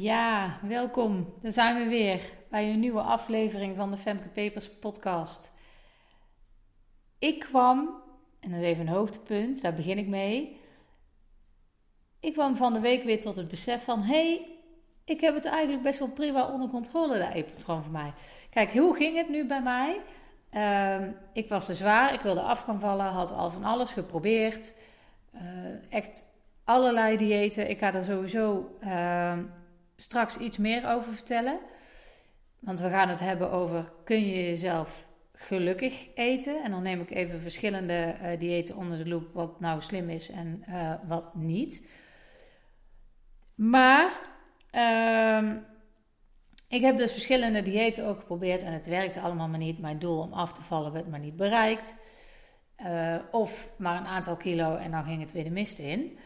Ja, welkom. Daar zijn we weer bij een nieuwe aflevering van de Femke Papers podcast. Ik kwam, en dat is even een hoogtepunt, daar begin ik mee. Ik kwam van de week weer tot het besef van: hé, hey, ik heb het eigenlijk best wel prima onder controle, de e-patroon voor mij. Kijk, hoe ging het nu bij mij? Ehm, ik was te zwaar, ik wilde af gaan vallen, had al van alles geprobeerd. Uh, echt allerlei diëten. Ik ga er sowieso ehm, straks iets meer over vertellen. Want we gaan het hebben over kun je jezelf gelukkig eten. En dan neem ik even verschillende uh, diëten onder de loep, wat nou slim is en uh, wat niet. Maar uh, ik heb dus verschillende diëten ook geprobeerd en het werkte allemaal maar niet. Mijn doel om af te vallen werd maar niet bereikt. Uh, of maar een aantal kilo en dan ging het weer de mist in.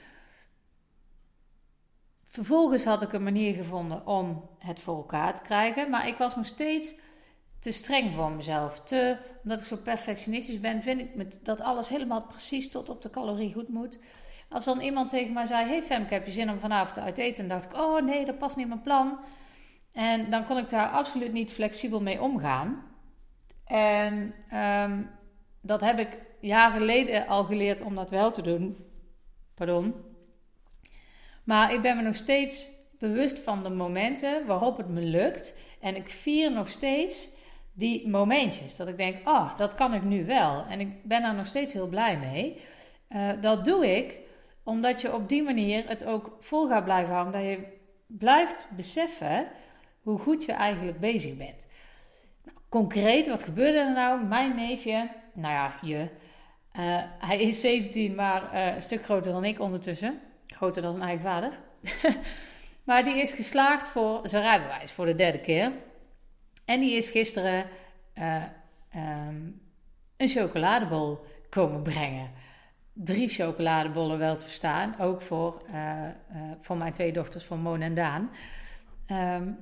Vervolgens had ik een manier gevonden om het voor elkaar te krijgen. Maar ik was nog steeds te streng voor mezelf. Te, omdat ik zo perfectionistisch ben, vind ik dat alles helemaal precies tot op de calorie goed moet. Als dan iemand tegen mij zei: Hey Femke, heb je zin om vanavond uit eten? Dan dacht ik: Oh nee, dat past niet in mijn plan. En dan kon ik daar absoluut niet flexibel mee omgaan. En um, dat heb ik jaren geleden al geleerd om dat wel te doen. Pardon. Maar ik ben me nog steeds bewust van de momenten waarop het me lukt. En ik vier nog steeds die momentjes. Dat ik denk, oh, dat kan ik nu wel. En ik ben daar nog steeds heel blij mee. Uh, dat doe ik omdat je op die manier het ook vol gaat blijven houden. Dat je blijft beseffen hoe goed je eigenlijk bezig bent. Nou, concreet, wat gebeurde er nou? Mijn neefje, nou ja, je. Uh, hij is 17, maar uh, een stuk groter dan ik ondertussen. Groter dan zijn eigen vader. maar die is geslaagd voor zijn rijbewijs voor de derde keer. En die is gisteren uh, um, een chocoladebol komen brengen. Drie chocoladebollen wel te verstaan. Ook voor, uh, uh, voor mijn twee dochters, van Mona en Daan. Um,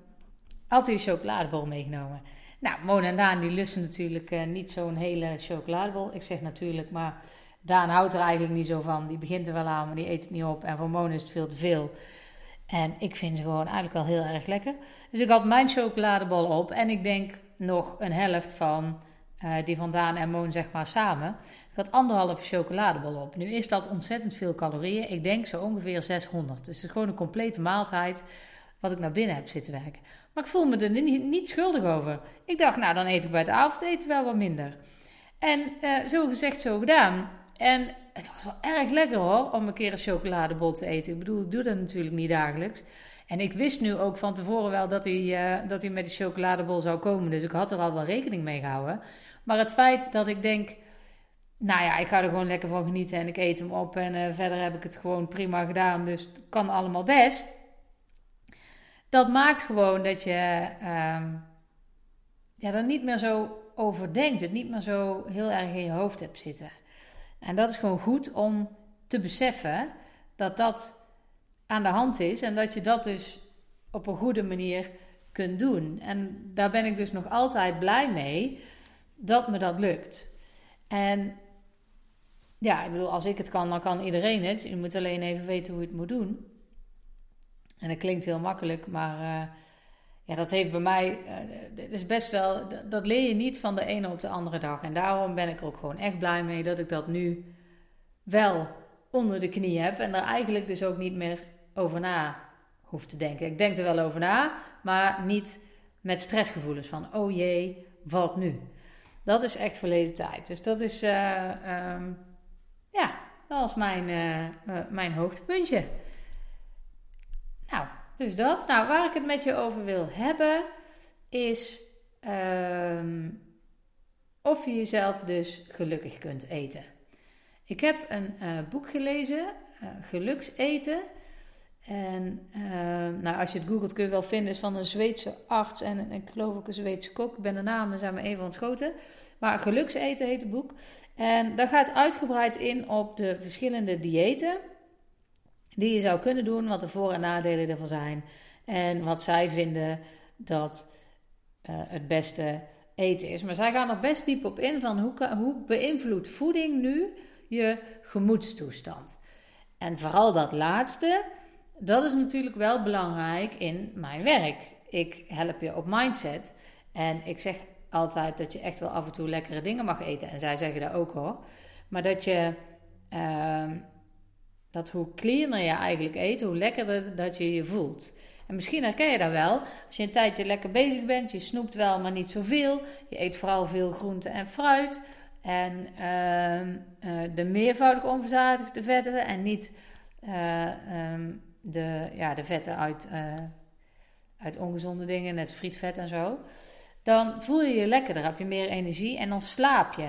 had hij een chocoladebol meegenomen. Nou, Mona en Daan die lusten natuurlijk niet zo'n hele chocoladebol. Ik zeg natuurlijk, maar Daan houdt er eigenlijk niet zo van. Die begint er wel aan, maar die eet het niet op. En voor Mona is het veel te veel. En ik vind ze gewoon eigenlijk wel heel erg lekker. Dus ik had mijn chocoladebol op. En ik denk nog een helft van uh, die van Daan en Moon zeg maar samen. Ik had anderhalve chocoladebol op. Nu is dat ontzettend veel calorieën. Ik denk zo ongeveer 600. Dus het is gewoon een complete maaltijd wat ik naar binnen heb zitten werken. Maar ik voel me er niet, schuldig over. Ik dacht, nou dan eet ik bij het avondeten wel wat minder. En uh, zo gezegd, zo gedaan. En het was wel erg lekker hoor, om een keer een chocoladebol te eten. Ik bedoel, ik doe dat natuurlijk niet dagelijks. En ik wist nu ook van tevoren wel dat hij, uh, dat hij met de chocoladebol zou komen. Dus ik had er al wel rekening mee gehouden. Maar het feit dat ik denk, nou ja, ik ga er gewoon lekker van genieten en ik eet hem op. En uh, verder heb ik het gewoon prima gedaan, dus het kan allemaal best. Dat maakt gewoon dat je uh, ja, er niet meer zo over denkt. Het niet meer zo heel erg in je hoofd hebt zitten. En dat is gewoon goed om te beseffen dat dat aan de hand is en dat je dat dus op een goede manier kunt doen. En daar ben ik dus nog altijd blij mee dat me dat lukt. En ja, ik bedoel, als ik het kan, dan kan iedereen het. Je moet alleen even weten hoe je het moet doen. En dat klinkt heel makkelijk, maar uh, ja, dat heeft bij mij, uh, is best wel, dat, leer je niet van de ene op de andere dag. En daarom ben ik er ook gewoon echt blij mee dat ik dat nu wel onder de knie heb en er eigenlijk dus ook niet meer over na hoef te denken. Ik denk er wel over na, maar niet met stressgevoelens van, oh jee, wat nu? Dat is echt verleden tijd. Dus dat is, uh, um, ja, dat was mijn, mijn hoogtepuntje. Dus dat. Nou, waar ik het met je over wil hebben, is um, of je jezelf dus gelukkig kunt eten. Ik heb een uh, boek gelezen, uh, Gelukseten. En uh, nou, als je het googelt kun je wel vinden, is van een Zweedse arts en, en ik geloof ook een Zweedse kok. Ik ben de namen zijn me even ontschoten. Maar Gelukseten heet het boek. En daar gaat uitgebreid in op de verschillende diëten die je zou kunnen doen, wat de voor- en nadelen ervan zijn. En wat zij vinden dat uh, het beste eten is. Maar zij gaan er best diep op in van hoe, hoe beïnvloedt voeding nu je gemoedstoestand. En vooral dat laatste, dat is natuurlijk wel belangrijk in mijn werk. Ik help je op mindset. En ik zeg altijd dat je echt wel af en toe lekkere dingen mag eten. En zij zeggen dat ook hoor. Maar dat je. Ehm, dat hoe cleaner je eigenlijk eet, hoe lekkerder dat je je voelt. En misschien herken je dat wel. Als je een tijdje lekker bezig bent, je snoept wel, maar niet zoveel. Je eet vooral veel groente en fruit. En ehm, eh, de meervoudig onverzadigde vetten en niet uh, um, de, ja, de vetten uit, uh, uit ongezonde dingen, net frietvet en zo. Dan voel je je lekkerder, heb je meer energie en dan slaap je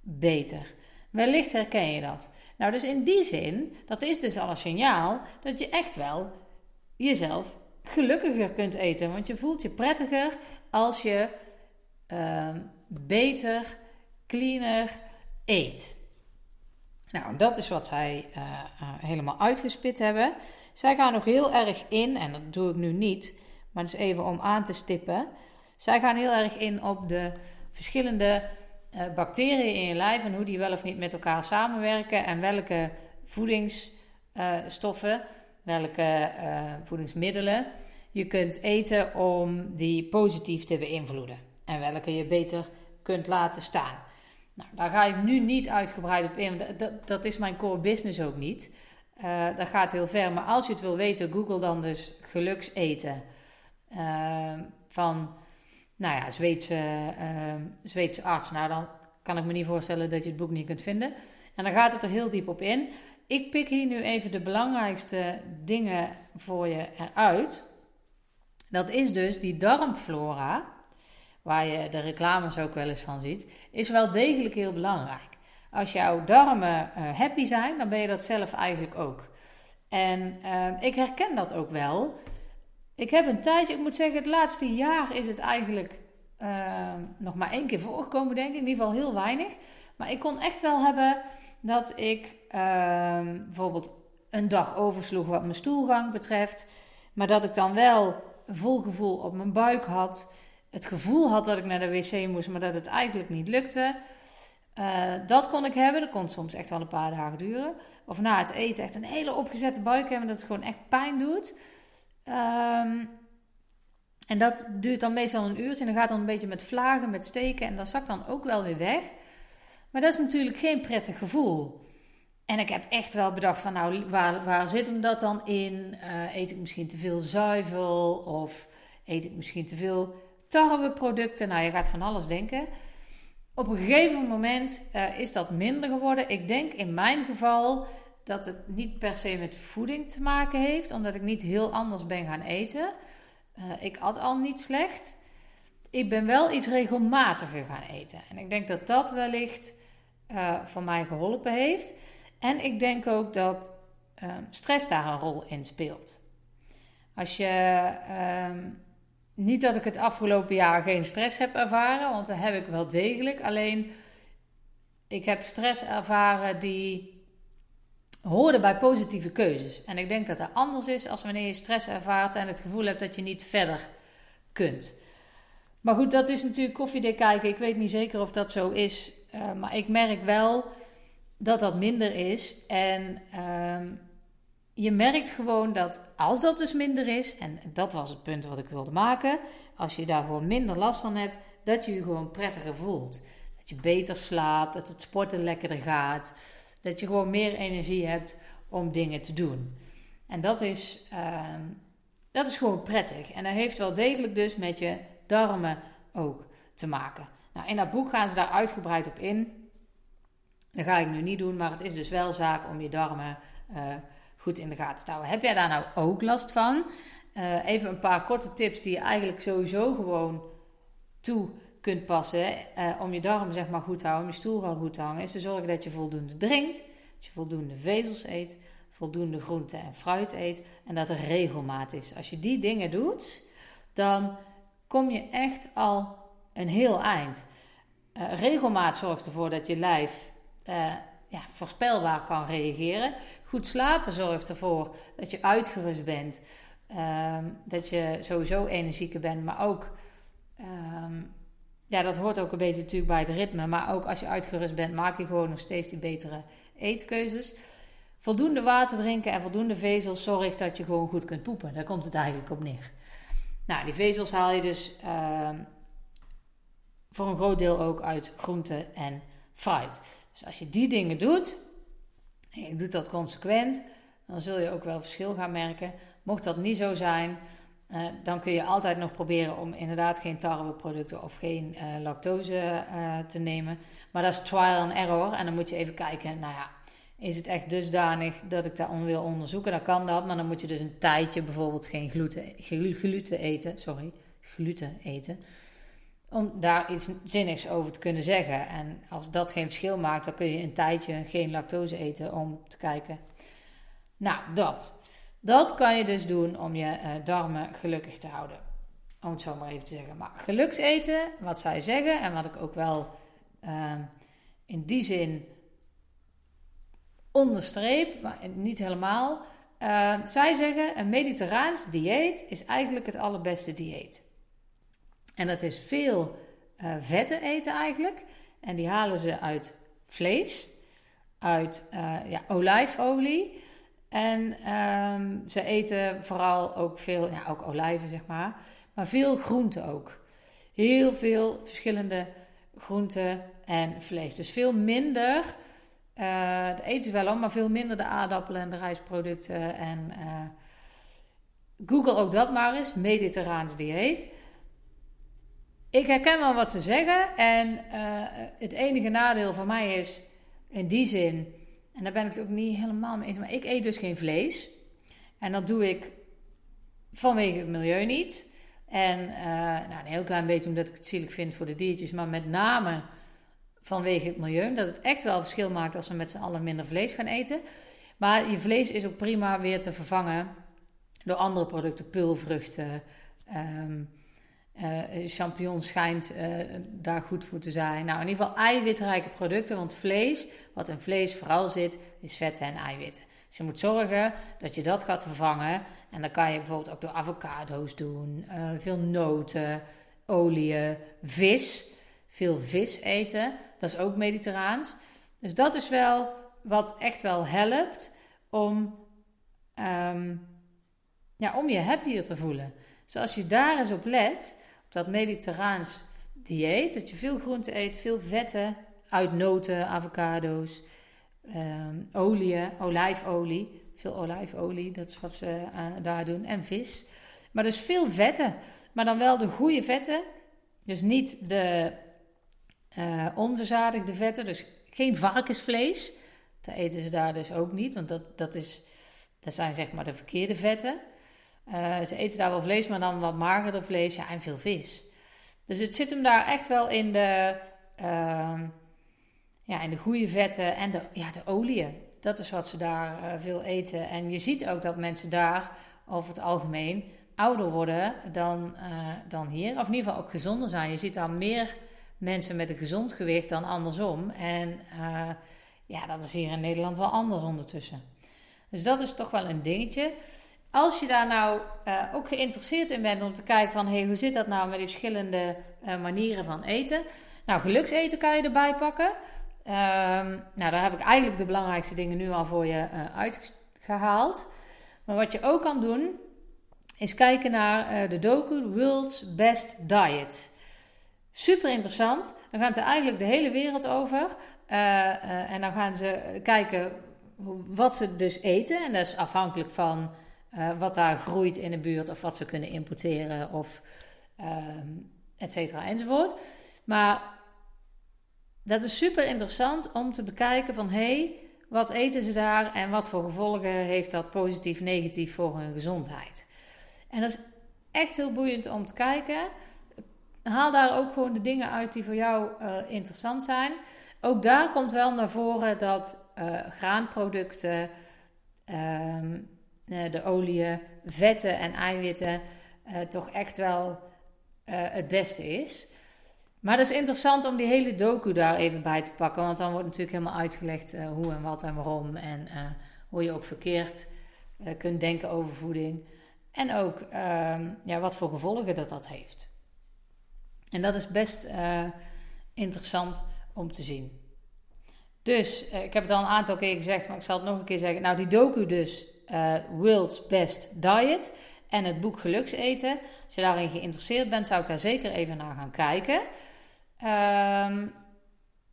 beter. Wellicht herken je dat. Nou, dus in die zin, dat is dus al een signaal dat je echt wel jezelf gelukkiger kunt eten. Want je voelt je prettiger als je uh, beter, cleaner eet. Nou, dat is wat zij uh, uh, helemaal uitgespit hebben. Zij gaan ook heel erg in, en dat doe ik nu niet, maar dus even om aan te stippen. Zij gaan heel erg in op de verschillende bacteriën in je lijf en hoe die wel of niet met elkaar samenwerken en welke voedingsstoffen, welke voedingsmiddelen je kunt eten om die positief te beïnvloeden en welke je beter kunt laten staan. Nou, daar ga ik nu niet uitgebreid op in, dat, dat is mijn core business ook niet. Uh, dat gaat heel ver. Maar als je het wil weten, google dan dus gelukseten. Uh, van, nou ja, Zweedse, uh, Zweedse arts. Nou, dan kan ik me niet voorstellen dat je het boek niet kunt vinden. En dan gaat het er heel diep op in. Ik pik hier nu even de belangrijkste dingen voor je eruit. Dat is dus die darmflora, waar je de reclames ook wel eens van ziet, is wel degelijk heel belangrijk. Als jouw darmen uh, happy zijn, dan ben je dat zelf eigenlijk ook. En uh, ik herken dat ook wel. Ik heb een tijdje, ik moet zeggen, het laatste jaar is het eigenlijk uh, nog maar één keer voorgekomen, denk ik. In ieder geval heel weinig. Maar ik kon echt wel hebben dat ik ehm, bijvoorbeeld een dag oversloeg wat mijn stoelgang betreft. Maar dat ik dan wel een vol gevoel op mijn buik had. Het gevoel had dat ik naar de wc moest, maar dat het eigenlijk niet lukte. Uh, dat kon ik hebben. Dat kon soms echt wel een paar dagen duren. Of na het eten echt een hele opgezette buik hebben. Dat het gewoon echt pijn doet. Um, en dat duurt dan meestal een uurtje. En dan gaat dan een beetje met vlagen, met steken. En dat zakt dan ook wel weer weg. Maar dat is natuurlijk geen prettig gevoel. En ik heb echt wel bedacht van nou, waar, waar zit hem dat dan in? Uh, eet ik misschien te veel zuivel? Of eet ik misschien te veel tarweproducten? Nou, je gaat van alles denken. Op een gegeven moment uh, is dat minder geworden. Ik denk in mijn geval dat het niet per se met voeding te maken heeft, omdat ik niet heel anders ben gaan eten. Uh, ik at al niet slecht. Ik ben wel iets regelmatiger gaan eten. En ik denk dat dat wellicht uh, voor mij geholpen heeft. En ik denk ook dat uh, stress daar een rol in speelt. Als je ehm, niet dat ik het afgelopen jaar geen stress heb ervaren, want dat heb ik wel degelijk. Alleen ik heb stress ervaren die hoorde bij positieve keuzes. En ik denk dat dat anders is als wanneer je stress ervaart en het gevoel hebt dat je niet verder kunt. Maar goed, dat is natuurlijk koffiedik kijken. Ik weet niet zeker of dat zo is. Uh, maar ik merk wel dat dat minder is. En uh, je merkt gewoon dat als dat dus minder is, en dat was het punt wat ik wilde maken, als je daar gewoon minder last van hebt, dat je je gewoon prettiger voelt. Dat je beter slaapt, dat het sporten lekkerder gaat, dat je gewoon meer energie hebt om dingen te doen. En dat is, uh, dat is gewoon prettig. En dat heeft wel degelijk dus met je darmen ook te maken. Nou, in dat boek gaan ze daar uitgebreid op in. Dat ga ik nu niet doen, maar het is dus wel zaak om je darmen uh, goed in de gaten te houden. Heb jij daar nou ook last van? Uh, even een paar korte tips die je eigenlijk sowieso gewoon toe kunt passen uh, om je darmen zeg maar goed te houden, om je stoelgang goed te hangen, is te zorgen dat je voldoende drinkt, dat je voldoende vezels eet, voldoende groente en fruit eet en dat er regelmaat is. Als je die dingen doet, dan kom je echt al een heel eind. Uh, regelmaat zorgt ervoor dat je lijf uh, ja, voorspelbaar kan reageren. Goed slapen zorgt ervoor dat je uitgerust bent. Uh, dat je sowieso energieker bent, maar ook. Uh, ja, dat hoort ook een beetje natuurlijk bij het ritme. Maar ook als je uitgerust bent, maak je gewoon nog steeds die betere eetkeuzes. voldoende water drinken en voldoende vezels zorgt dat je gewoon goed kunt poepen. Daar komt het eigenlijk op neer. Nou, die vezels haal je dus ehm, voor een groot deel ook uit groente en fruit. Dus als je die dingen doet, en je doet dat consequent, dan zul je ook wel verschil gaan merken. Mocht dat niet zo zijn, uh, dan kun je altijd nog proberen om inderdaad geen tarweproducten of geen uh, lactose uh, te nemen. Maar dat is trial and error. En dan moet je even kijken, nou ja, is het echt dusdanig dat ik dat wil onderzoeken? Dan kan dat, maar dan moet je dus een tijdje bijvoorbeeld geen gluten, gluten eten. Sorry, gluten eten. Om daar iets zinnigs over te kunnen zeggen. En als dat geen verschil maakt, dan kun je een tijdje geen lactose eten om te kijken. Nou, dat. Dat kan je dus doen om je uh, darmen gelukkig te houden. Om het zo maar even te zeggen. Maar gelukseten, wat zij zeggen en wat ik ook wel uh, in die zin onderstreep, maar niet helemaal. Uh, zij zeggen een mediterraans dieet is eigenlijk het allerbeste dieet. En dat is veel uh, vetten eten eigenlijk. En die halen ze uit vlees, uit uh, ja, olijfolie. En um, ze eten vooral ook veel, ja, ook olijven zeg maar, maar veel groenten ook. Heel veel verschillende groenten en vlees. Dus veel minder, uh, eten ze wel om, maar veel minder de aardappelen en de rijstproducten. En uh, Google ook dat maar eens, mediterraans dieet. Ik herken wel wat ze zeggen en uh, het enige nadeel van mij is in die zin en daar ben ik het ook niet helemaal mee eens. Maar ik eet dus geen vlees. En dat doe ik vanwege het milieu niet. En uh, nou, een heel klein beetje omdat ik het zielig vind voor de diertjes. Maar met name vanwege het milieu. Dat het echt wel verschil maakt als we met z'n allen minder vlees gaan eten. Maar je vlees is ook prima weer te vervangen door andere producten. Pulvruchten, um, uh, champignons schijnt uh, daar goed voor te zijn. Nou, in ieder geval eiwitrijke producten, want vlees, wat in vlees vooral zit, is vetten en eiwitten. Dus je moet zorgen dat je dat gaat vervangen. En dan kan je bijvoorbeeld ook door avocado's doen, uh, veel noten, oliën, vis. Veel vis eten, dat is ook mediterraans. Dus dat is wel wat echt wel helpt om, um, ja, om je happier te voelen. Dus als je daar eens op let, dat mediterraans dieet. Dat je veel groente eet, veel vetten uit noten, avocado's, um, olie, olijfolie. Veel olijfolie, dat is wat ze uh, daar doen. En vis. Maar dus veel vetten. Maar dan wel de goede vetten. Dus niet de uh, onverzadigde vetten. Dus geen varkensvlees. Dat eten ze daar dus ook niet. Want dat, dat, is, dat zijn zeg maar de verkeerde vetten. Uh, ze eten daar wel vlees, maar dan wat magerder vlees ja, en veel vis. Dus het zit hem daar echt wel in de, uh, ja, in de goede vetten en de, ja, de oliën. Dat is wat ze daar uh, veel eten. En je ziet ook dat mensen daar over het algemeen ouder worden dan, uh, dan hier. Of in ieder geval ook gezonder zijn. Je ziet daar meer mensen met een gezond gewicht dan andersom. En ja, dat is hier in Nederland wel anders ondertussen. Dus dat is toch wel een dingetje. Als je daar nou uh, ook geïnteresseerd in bent om te kijken van hey, hoe zit dat nou met die verschillende uh, manieren van eten. Nou, gelukseten kan je erbij pakken. Um, nou, daar heb ik eigenlijk de belangrijkste dingen nu al voor je uh, uitgehaald. Maar wat je ook kan doen, is kijken naar de docu World's Best Diet. Super interessant. Dan gaan ze eigenlijk de hele wereld over. en dan gaan ze kijken wat ze dus eten. En dat is afhankelijk van uh, wat daar groeit in de buurt of wat ze kunnen importeren of um, et cetera enzovoort. Maar dat is super interessant om te bekijken van hey, wat eten ze daar en wat voor gevolgen heeft dat positief, negatief voor hun gezondheid. En dat is echt heel boeiend om te kijken. Haal daar ook gewoon de dingen uit die voor jou uh, interessant zijn. Ook daar komt wel naar voren dat uh, graanproducten, uh, de oliën, vetten en eiwitten uh, toch echt wel uh, het beste is. Maar dat is interessant om die hele docu daar even bij te pakken. Want dan wordt natuurlijk helemaal uitgelegd hoe en wat en waarom. En hoe je ook verkeerd kunt denken over voeding. En ook ehm, ja, wat voor gevolgen dat dat heeft. En dat is best interessant om te zien. Dus ik heb het al een aantal keer gezegd, maar ik zal het nog een keer zeggen. Nou, die docu dus, World's Best Diet en het boek Gelukseten. Als je daarin geïnteresseerd bent, zou ik daar zeker even naar gaan kijken. Um,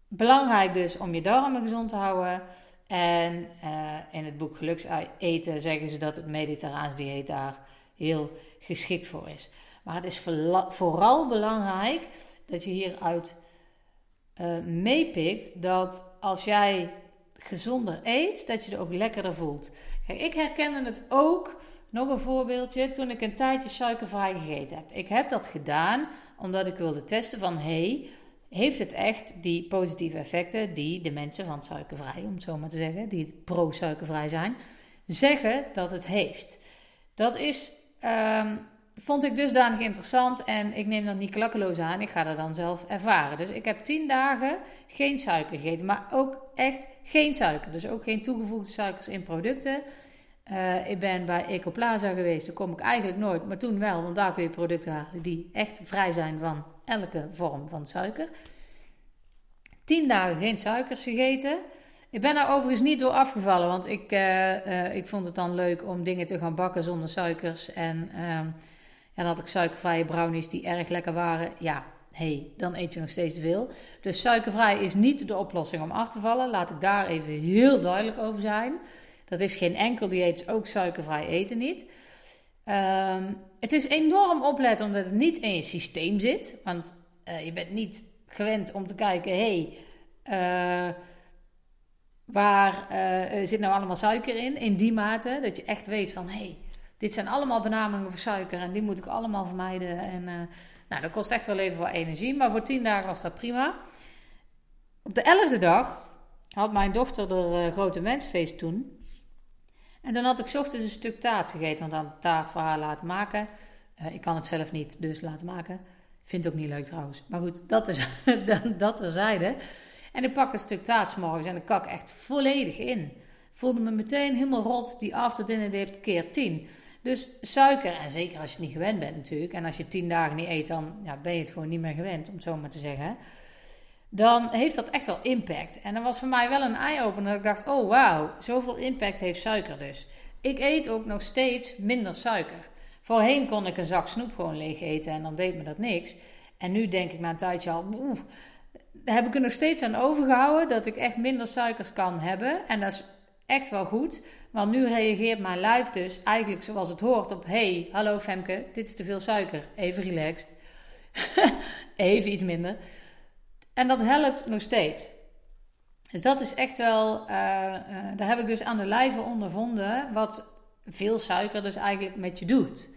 belangrijk dus om je darmen gezond te houden. En uh, in het boek Gelukseten zeggen ze dat het mediterraans dieet daar heel geschikt voor is. Maar het is vooral belangrijk dat je hieruit uh, meepikt dat als jij gezonder eet, dat je er ook lekkerder voelt. Ik herkende het ook, nog een voorbeeldje, toen ik een tijdje suikervrij gegeten heb. Ik heb dat gedaan omdat ik wilde testen van, hey, heeft het echt die positieve effecten die de mensen van suikervrij, om het zo maar te zeggen, die pro-suikervrij zijn, zeggen dat het heeft. Dat is, um, vond ik dusdanig interessant en ik neem dat niet klakkeloos aan. Ik ga dat dan zelf ervaren. Dus ik heb tien dagen geen suiker gegeten, maar ook echt geen suiker. Dus ook geen toegevoegde suikers in producten. Uh, ik ben bij Ecoplaza geweest, daar kom ik eigenlijk nooit, maar toen wel, want daar kun je producten halen die echt vrij zijn van elke vorm van suiker. Tien dagen geen suikers gegeten. Ik ben daar overigens niet door afgevallen, want ik, uh, uh, ik vond het dan leuk om dingen te gaan bakken zonder suikers. En dan had ik suikervrije brownies die erg lekker waren. Ja, hey, dan eet je nog steeds te veel. Dus suikervrij is niet de oplossing om af te vallen. Laat ik daar even heel duidelijk over zijn. Dat is geen enkel dieet, ook suikervrij eten niet. Um, het is enorm opletten omdat het niet in je systeem zit. Want uh, je bent niet gewend om te kijken, hey, uh, waar uh, zit nou allemaal suiker in? In die mate dat je echt weet van, hey, dit zijn allemaal benamingen voor suiker en die moet ik allemaal vermijden. En nou, dat kost echt wel even wat energie, maar voor tien dagen was dat prima. Op de elfde dag had mijn dochter er grote mensfeest toen. En dan had ik ochtends een stuk taart gegeten, want dan taart voor haar laten maken. Uh, ik kan het zelf niet, dus laten maken. Vind het ook niet leuk trouwens. Maar goed, dat is dat. En ik pak een stuk taart morgens en ik kak echt volledig in. Voelde me meteen helemaal rot. Die after dinner dip keer 10. Dus suiker, en zeker als je het niet gewend bent natuurlijk. En als je tien dagen niet eet, dan ja, ben je het gewoon niet meer gewend, om het zo maar te zeggen dan heeft dat echt wel impact. En dat was voor mij wel een eye-opener. Dat ik dacht, oh wauw, zoveel impact heeft suiker dus. Ik eet ook nog steeds minder suiker. Voorheen kon ik een zak snoep gewoon leeg eten en dan deed me dat niks. En nu denk ik na een tijdje al, heb ik er nog steeds aan overgehouden dat ik echt minder suikers kan hebben. En dat is echt wel goed. Want nu reageert mijn lijf dus eigenlijk zoals het hoort op... hey, hallo Femke, dit is te veel suiker. Even relaxed. Even iets minder. En dat helpt nog steeds. Dus dat is echt wel, uh, uh, daar heb ik dus aan de lijve ondervonden wat veel suiker dus eigenlijk met je doet.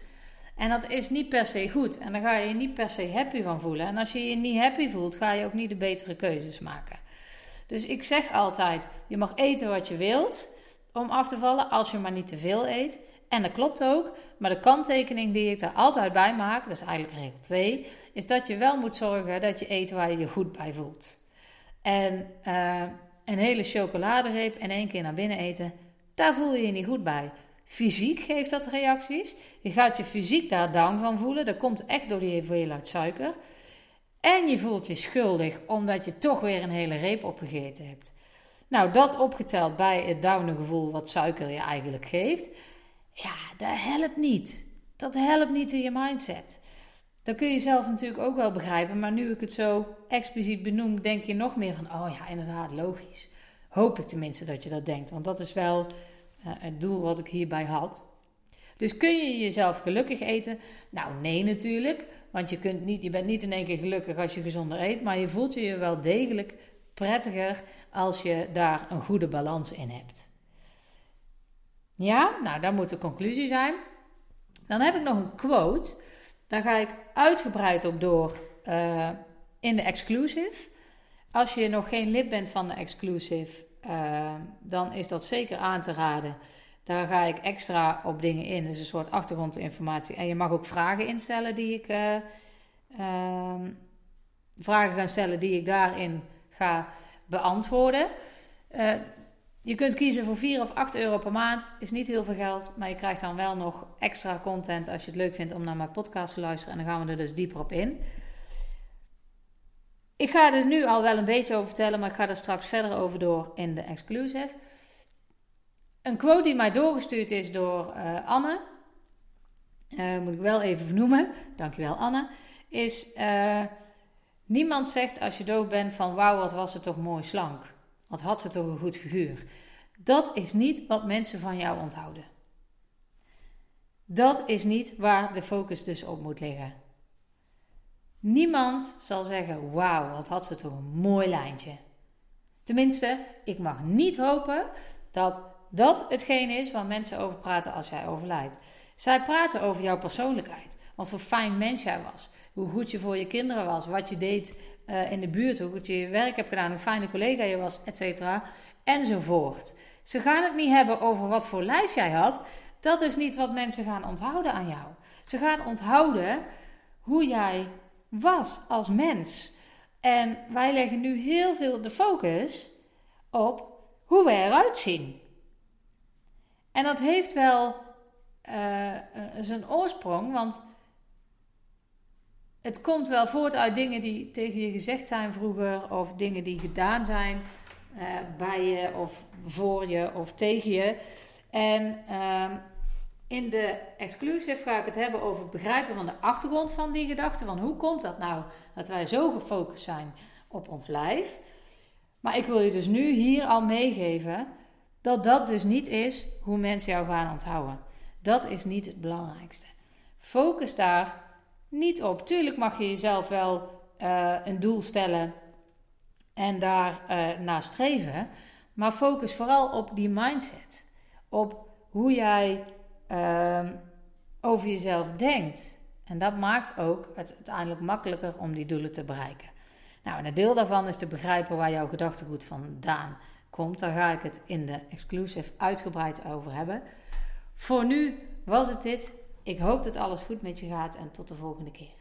En dat is niet per se goed. En dan ga je je niet per se happy van voelen. En als je je niet happy voelt, ga je ook niet de betere keuzes maken. Dus ik zeg altijd: je mag eten wat je wilt om af te vallen, als je maar niet te veel eet. En dat klopt ook. Maar de kanttekening die ik daar altijd bij maak, dat is eigenlijk regel 2, is dat je wel moet zorgen dat je eet waar je je goed bij voelt. En uh, een hele chocoladereep en één keer naar binnen eten, daar voel je je niet goed bij. Fysiek geeft dat reacties. Je gaat je fysiek daar down van voelen. Dat komt echt door die hoeveelheid suiker. En je voelt je schuldig omdat je toch weer een hele reep opgegeten hebt. Nou, dat opgeteld bij het downe gevoel wat suiker je eigenlijk geeft. Ja, dat helpt niet. Dat helpt niet in je mindset. Dat kun je zelf natuurlijk ook wel begrijpen, maar nu ik het zo expliciet benoem, denk je nog meer van: oh ja, inderdaad, logisch. Hoop ik tenminste dat je dat denkt, want dat is wel uh, het doel wat ik hierbij had. Dus kun je jezelf gelukkig eten? Nou, nee, natuurlijk. Want je, kunt niet, je bent niet in één keer gelukkig als je gezonder eet, maar je voelt je wel degelijk prettiger als je daar een goede balans in hebt. Ja, nou, dat moet de conclusie zijn. Dan heb ik nog een quote. Daar ga ik uitgebreid op door uh, in de exclusive. Als je nog geen lid bent van de exclusive, uh, dan is dat zeker aan te raden. Daar ga ik extra op dingen in. Dus een soort achtergrondinformatie. En je mag ook vragen instellen die ik. Uh, vragen gaan stellen die ik daarin ga beantwoorden. Je kunt kiezen voor 4 of 8 euro per maand. Is niet heel veel geld, maar je krijgt dan wel nog extra content als je het leuk vindt om naar mijn podcast te luisteren. En dan gaan we er dus dieper op in. Ik ga er dus nu al wel een beetje over vertellen, maar ik ga er straks verder over door in de exclusive. Een quote die mij doorgestuurd is door uh, Anne, uh, moet ik wel even vernoemen, dankjewel Anne, is niemand zegt als je dood bent van wauw wat was ze toch mooi slank, wat had ze toch een goed figuur. Dat is niet wat mensen van jou onthouden. Dat is niet waar de focus dus op moet liggen. Niemand zal zeggen: Wauw, wat had ze toch een mooi lijntje. Tenminste, ik mag niet hopen dat dat hetgeen is waar mensen over praten als jij overlijdt. Zij praten over jouw persoonlijkheid. Wat voor fijn mens jij was. Hoe goed je voor je kinderen was. Wat je deed uh, in de buurt. Hoe goed je je werk hebt gedaan. Hoe fijne collega je was, et cetera. Enzovoort. Ze gaan het niet hebben over wat voor lijf jij had. Dat is niet wat mensen gaan onthouden aan jou. Ze gaan onthouden hoe jij was als mens. En wij leggen nu heel veel de focus op hoe we eruit zien. En dat heeft wel uh, zijn oorsprong, want het komt wel voort uit dingen die tegen je gezegd zijn vroeger, of dingen die gedaan zijn uh, bij je, of voor je, of tegen je. En ehm, in de exclusive ga ik het hebben over het begrijpen van de achtergrond van die gedachten. Van hoe komt dat nou dat wij zo gefocust zijn op ons lijf? Maar ik wil je dus nu hier al meegeven dat dat dus niet is hoe mensen jou gaan onthouden. Dat is niet het belangrijkste. Focus daar niet op. Tuurlijk mag je jezelf wel uh, een doel stellen en daar uh, naar streven. Maar focus vooral op die mindset. Op hoe jij uh, over jezelf denkt. En dat maakt ook het uiteindelijk makkelijker om die doelen te bereiken. Nou, en een deel daarvan is te begrijpen waar jouw gedachtegoed vandaan komt. Daar ga ik het in de exclusive uitgebreid over hebben. Voor nu was het dit. Ik hoop dat alles goed met je gaat en tot de volgende keer.